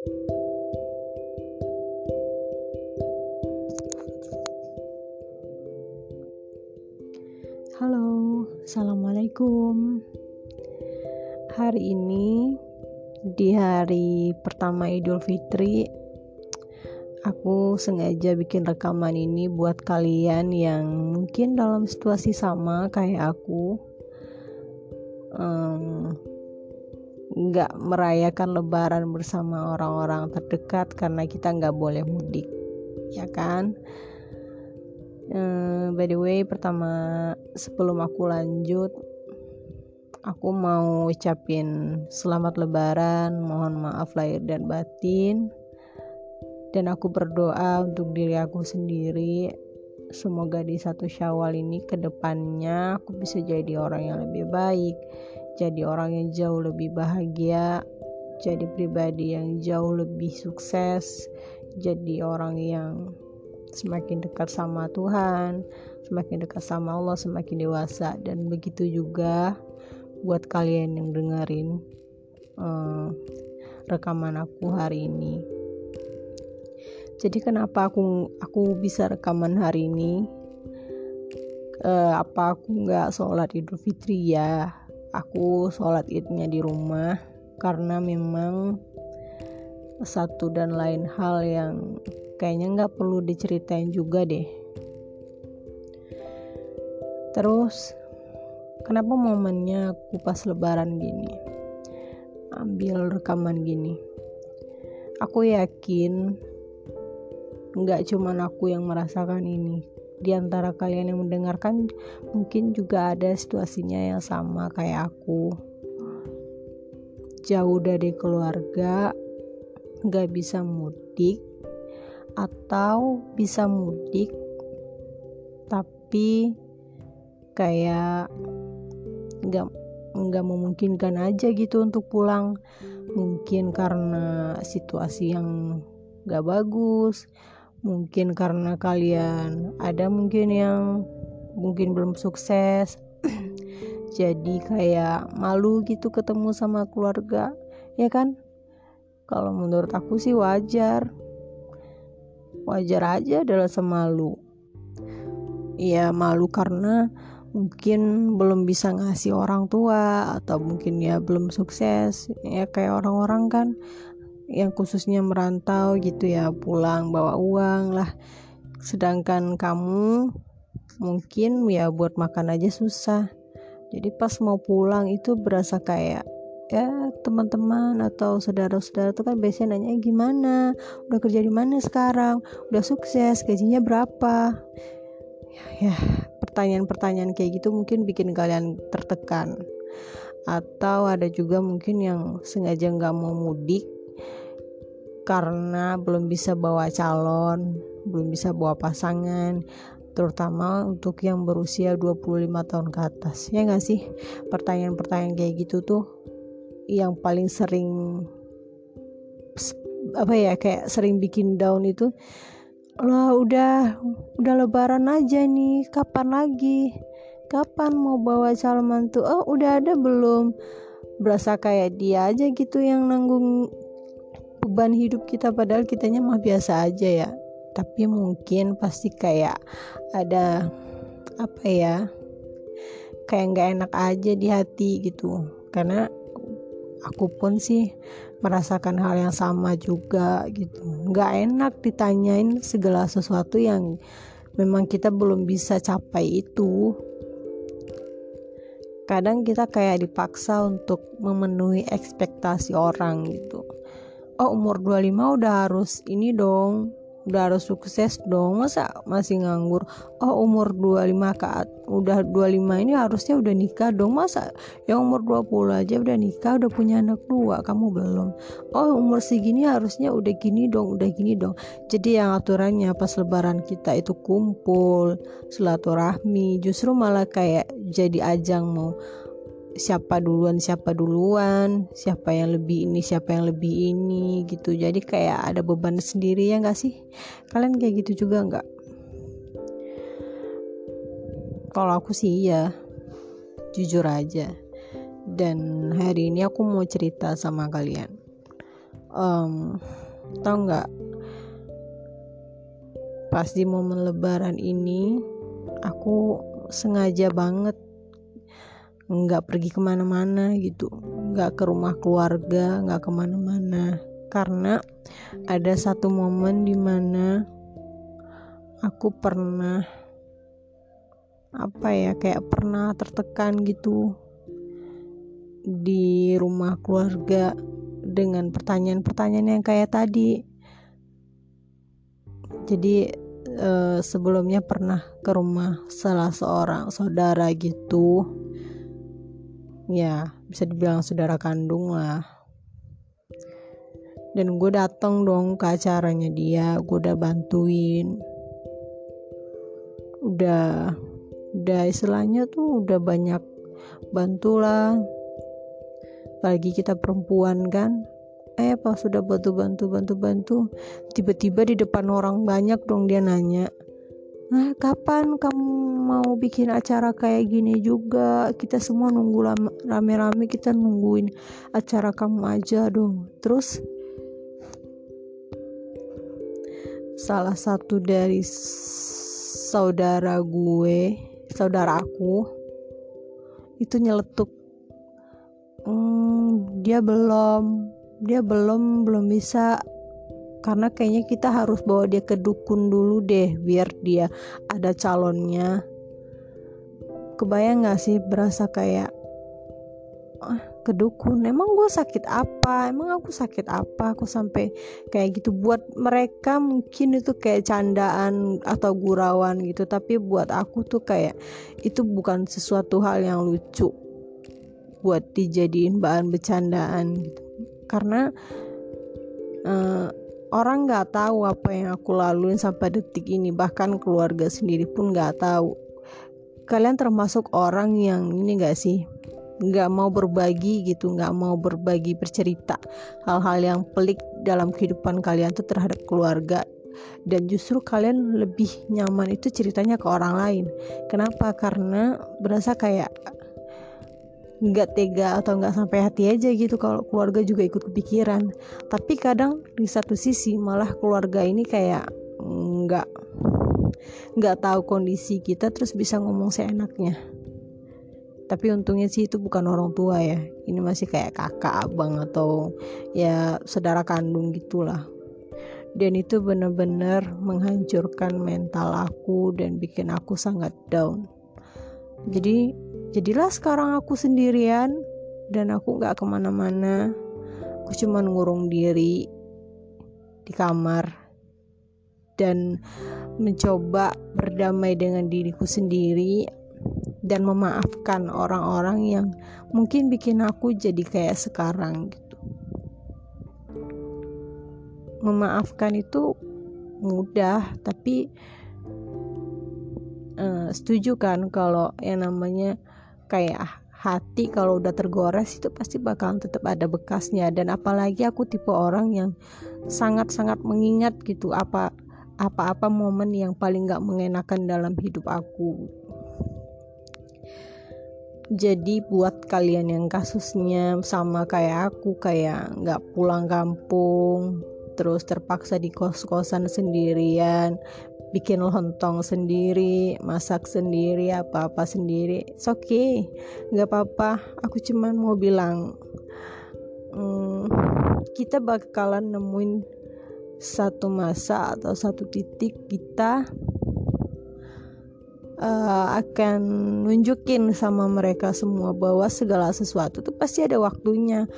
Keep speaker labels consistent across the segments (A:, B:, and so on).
A: Halo, assalamualaikum. Hari ini di hari pertama Idul Fitri, aku sengaja bikin rekaman ini buat kalian yang mungkin dalam situasi sama kayak aku, nggak merayakan Lebaran bersama orang-orang terdekat karena kita nggak boleh mudik, ya kan? Uh, by the way, pertama sebelum aku lanjut, aku mau ucapin selamat lebaran mohon maaf lahir dan batin dan aku berdoa untuk diri aku sendiri semoga di satu syawal ini ke depannya aku bisa jadi orang yang lebih baik jadi orang yang jauh lebih bahagia jadi pribadi yang jauh lebih sukses jadi orang yang semakin dekat sama Tuhan semakin dekat sama Allah semakin dewasa dan begitu juga buat kalian yang dengerin uh, rekaman aku hari ini. Jadi kenapa aku aku bisa rekaman hari ini? Uh, apa aku nggak sholat Idul Fitri ya? Aku sholat idnya di rumah karena memang satu dan lain hal yang kayaknya nggak perlu diceritain juga deh. Terus kenapa momennya aku pas lebaran gini? Ambil rekaman gini. Aku yakin nggak cuman aku yang merasakan ini di antara kalian yang mendengarkan mungkin juga ada situasinya yang sama kayak aku. Jauh dari keluarga nggak bisa mudik atau bisa mudik tapi kayak nggak nggak memungkinkan aja gitu untuk pulang. Mungkin karena situasi yang nggak bagus mungkin karena kalian ada mungkin yang mungkin belum sukses. Jadi kayak malu gitu ketemu sama keluarga ya kan? Kalau menurut aku sih wajar. Wajar aja adalah semalu. Ya malu karena mungkin belum bisa ngasih orang tua atau mungkin ya belum sukses ya kayak orang-orang kan yang khususnya merantau gitu ya pulang bawa uang lah. Sedangkan kamu mungkin ya buat makan aja susah. Jadi pas mau pulang itu berasa kayak ya teman-teman atau saudara-saudara tuh kan biasanya nanya eh, gimana? Udah kerja di mana sekarang? Udah sukses? Gajinya berapa? Ya pertanyaan-pertanyaan kayak gitu mungkin bikin kalian tertekan. Atau ada juga mungkin yang sengaja nggak mau mudik karena belum bisa bawa calon belum bisa bawa pasangan terutama untuk yang berusia 25 tahun ke atas. Ya nggak sih? Pertanyaan-pertanyaan kayak gitu tuh yang paling sering apa ya kayak sering bikin down itu lah udah udah lebaran aja nih kapan lagi? Kapan mau bawa calon mantu? Oh udah ada belum? Berasa kayak dia aja gitu yang nanggung beban hidup kita padahal kitanya mah biasa aja ya. Tapi mungkin pasti kayak ada apa ya kayak nggak enak aja di hati gitu. Karena aku pun sih merasakan hal yang sama juga gitu. Nggak enak ditanyain segala sesuatu yang memang kita belum bisa capai itu. Kadang kita kayak dipaksa untuk memenuhi ekspektasi orang gitu oh umur 25 udah harus ini dong udah harus sukses dong. Masa masih nganggur? Oh umur 25 ke udah 25 ini harusnya udah nikah dong. Masa yang umur 20 aja udah nikah udah punya anak dua kamu belum? Oh umur segini harusnya udah gini dong udah gini dong. Jadi yang aturannya pas lebaran kita itu kumpul silaturahmi justru malah kayak jadi ajang mau siapa duluan siapa duluan siapa yang lebih ini siapa yang lebih ini gitu. Jadi kayak ada beban sendiri ya nggak sih? Kalian kayak gitu juga nggak? Kalau aku sih ya jujur aja. Dan hari ini aku mau cerita sama kalian. Um, tau nggak? Pas di momen lebaran ini aku sengaja banget nggak pergi ke mana-mana gitu. Nggak ke rumah keluarga nggak ke mana-mana. Karena ada satu momen di mana aku pernah apa ya kayak pernah tertekan gitu di rumah keluarga dengan pertanyaan-pertanyaan yang kayak tadi. Jadi uh, sebelumnya pernah ke rumah salah seorang saudara gitu ya bisa dibilang saudara kandung lah. Dan gue datang dong ke acaranya dia gue udah bantuin. Udah udah istilahnya tuh udah banyak bantulah apalagi kita perempuan kan. Eh pas sudah bantu bantu bantu bantu tiba-tiba di depan orang banyak dong dia nanya nah kapan kamu mau bikin acara kayak gini juga. Kita semua nunggu rame-rame kita nungguin acara kamu aja dong. Terus salah satu dari saudara gue saudara aku itu nyeletuk. Hmm, dia belum dia belum belum bisa. Karena kayaknya kita harus bawa dia ke dukun dulu deh biar dia ada calonnya kebayang gak sih berasa kayak ah, ke dukun emang gue sakit apa? Emang aku sakit apa? Aku sampai kayak gitu. Buat mereka mungkin itu kayak candaan atau gurauan gitu. Tapi buat aku tuh kayak itu bukan sesuatu hal yang lucu buat dijadiin bahan bercandaan gitu. Karena uh, orang nggak tahu apa yang aku laluin sampai detik ini. Bahkan keluarga sendiri pun nggak tahu kalian termasuk orang yang ini gak sih? Nggak mau berbagi gitu nggak mau berbagi bercerita. Hal-hal yang pelik dalam kehidupan kalian tuh terhadap keluarga. Dan justru kalian lebih nyaman itu ceritanya ke orang lain. Kenapa? Karena berasa kayak nggak tega atau nggak sampai hati aja gitu kalau keluarga juga ikut kepikiran. Tapi kadang di satu sisi malah keluarga ini kayak nggak tahu kondisi kita terus bisa ngomong seenaknya. Tapi untungnya sih itu bukan orang tua ya. Ini masih kayak kakak abang atau ya saudara kandung gitulah. Dan itu benar-benar menghancurkan mental aku dan bikin aku sangat down. Jadi jadilah sekarang aku sendirian dan aku gak ke mana-mana. Aku cuma ngurung diri di kamar. Dan mencoba berdamai dengan diriku sendiri dan memaafkan orang-orang yang mungkin bikin aku jadi kayak sekarang gitu. Memaafkan itu mudah tapi uh, setuju kan kalau yang namanya kayak hati kalau udah tergores itu pasti bakalan tetap ada bekasnya. Dan apalagi aku tipe orang yang sangat-sangat mengingat gitu apa apa-apa momen yang paling gak mengenakan dalam hidup aku. Jadi buat kalian yang kasusnya sama kayak aku kayak nggak pulang kampung terus terpaksa di kos-kosan sendirian bikin lontong sendiri masak sendiri apa-apa sendiri it's okay. Nggak apa-apa aku cuman mau bilang hmm, kita bakalan nemuin satu masa atau satu titik kita uh, akan nunjukin sama mereka semua bahwa segala sesuatu tuh pasti ada waktunya.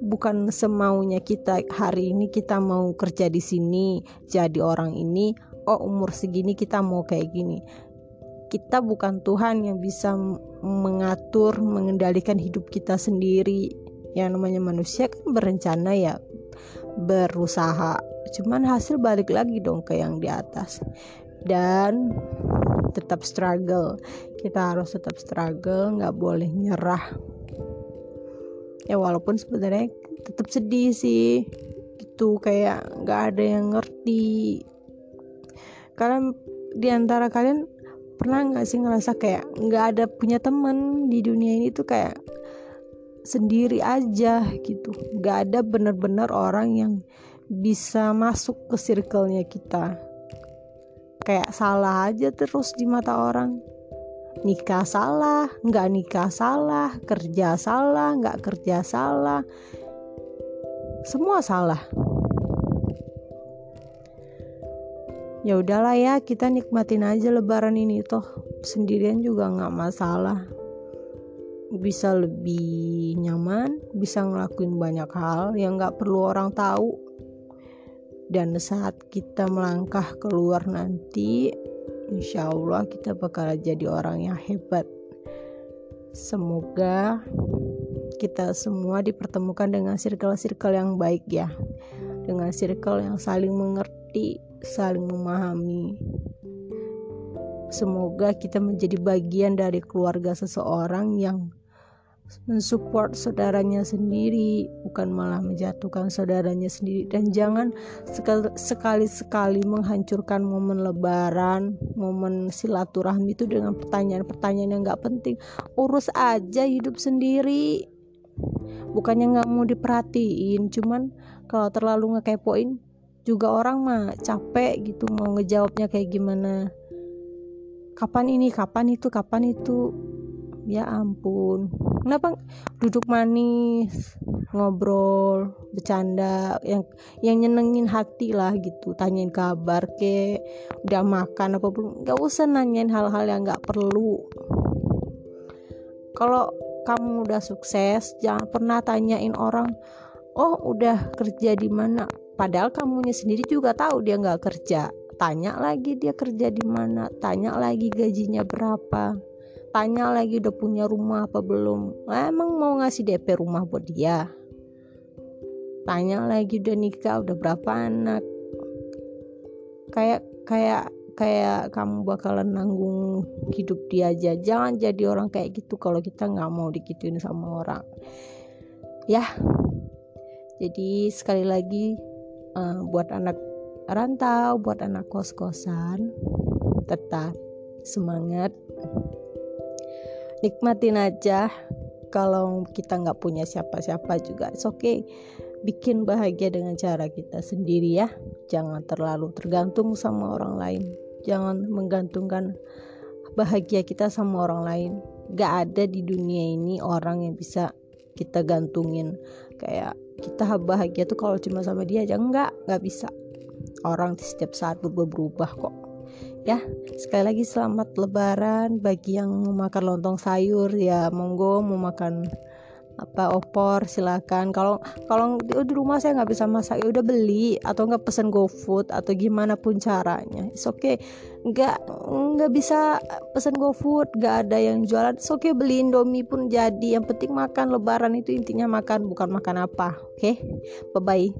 A: Bukan semaunya kita hari ini kita mau kerja di sini jadi orang ini oh umur segini kita mau kayak gini. Kita bukan Tuhan yang bisa mengatur mengendalikan hidup kita sendiri. Yang namanya manusia kan berencana ya berusaha cuman hasil balik lagi dong ke yang di atas. Dan tetap struggle. Kita harus tetap struggle nggak boleh nyerah. Ya walaupun sebenarnya tetap sedih sih. Itu kayak nggak ada yang ngerti. Kalian di antara kalian pernah nggak sih ngerasa kayak nggak ada punya temen di dunia ini tuh kayak sendiri aja gitu. Nggak ada bener-bener orang yang bisa masuk ke circle-nya kita. Kayak salah aja terus di mata orang. Nikah salah nggak nikah salah kerja salah nggak kerja salah. Semua salah. Ya udahlah ya kita nikmatin aja lebaran ini toh. Sendirian juga nggak masalah. Bisa lebih nyaman, bisa ngelakuin banyak hal yang gak perlu orang tahu. Dan saat kita melangkah keluar nanti, insya Allah kita bakal jadi orang yang hebat. Semoga kita semua dipertemukan dengan circle-circle yang baik ya. Dengan circle yang saling mengerti, saling memahami, Semoga kita menjadi bagian dari keluarga seseorang yang mensupport saudaranya sendiri bukan malah menjatuhkan saudaranya sendiri. Dan jangan sekali-sekali menghancurkan momen lebaran momen silaturahmi itu dengan pertanyaan-pertanyaan yang gak penting. Urus aja hidup sendiri. Bukannya nggak mau diperhatiin cuman kalau terlalu ngekepoin juga orang mah capek gitu mau ngejawabnya kayak gimana. Kapan ini kapan itu kapan itu? Ya ampun kenapa duduk manis ngobrol bercanda yang yang nyenengin hati lah gitu. Tanyain kabar ke udah makan apa belum. Nggak usah nanyain hal-hal yang nggak perlu. Kalau kamu udah sukses jangan pernah tanyain orang oh udah kerja di mana? Padahal kamunya sendiri juga tahu dia nggak kerja. Tanya lagi dia kerja di mana tanya lagi gajinya berapa tanya lagi udah punya rumah apa belum? Emang mau ngasih DP rumah buat dia. Tanya lagi udah nikah udah berapa anak? Kayak kayak kayak kamu bakalan nanggung hidup dia aja. Jangan jadi orang kayak gitu kalau kita nggak mau dikituin sama orang. Ya. Jadi sekali lagi uh, buat anak rantau buat anak kos-kosan tetap semangat nikmatin aja. Kalau kita nggak punya siapa-siapa juga oke okay. Bikin bahagia dengan cara kita sendiri ya. Jangan terlalu tergantung sama orang lain. Jangan menggantungkan bahagia kita sama orang lain. Gak ada di dunia ini orang yang bisa kita gantungin. Kayak kita bahagia tuh kalau cuma sama dia aja enggak nggak bisa. Orang setiap saat berubah-berubah kok ya sekali lagi selamat lebaran bagi yang mau makan lontong sayur. Ya monggo mau makan apa opor silakan. Kalau kalau di, rumah saya nggak bisa masak ya udah beli. Atau nggak pesen GoFood atau gimana pun caranya. It's okay. Nggak nggak bisa pesen GoFood nggak ada yang jualan. It's okay beli Indomie pun jadi. Yang penting makan lebaran itu intinya makan bukan makan apa. Oke okay? bye bye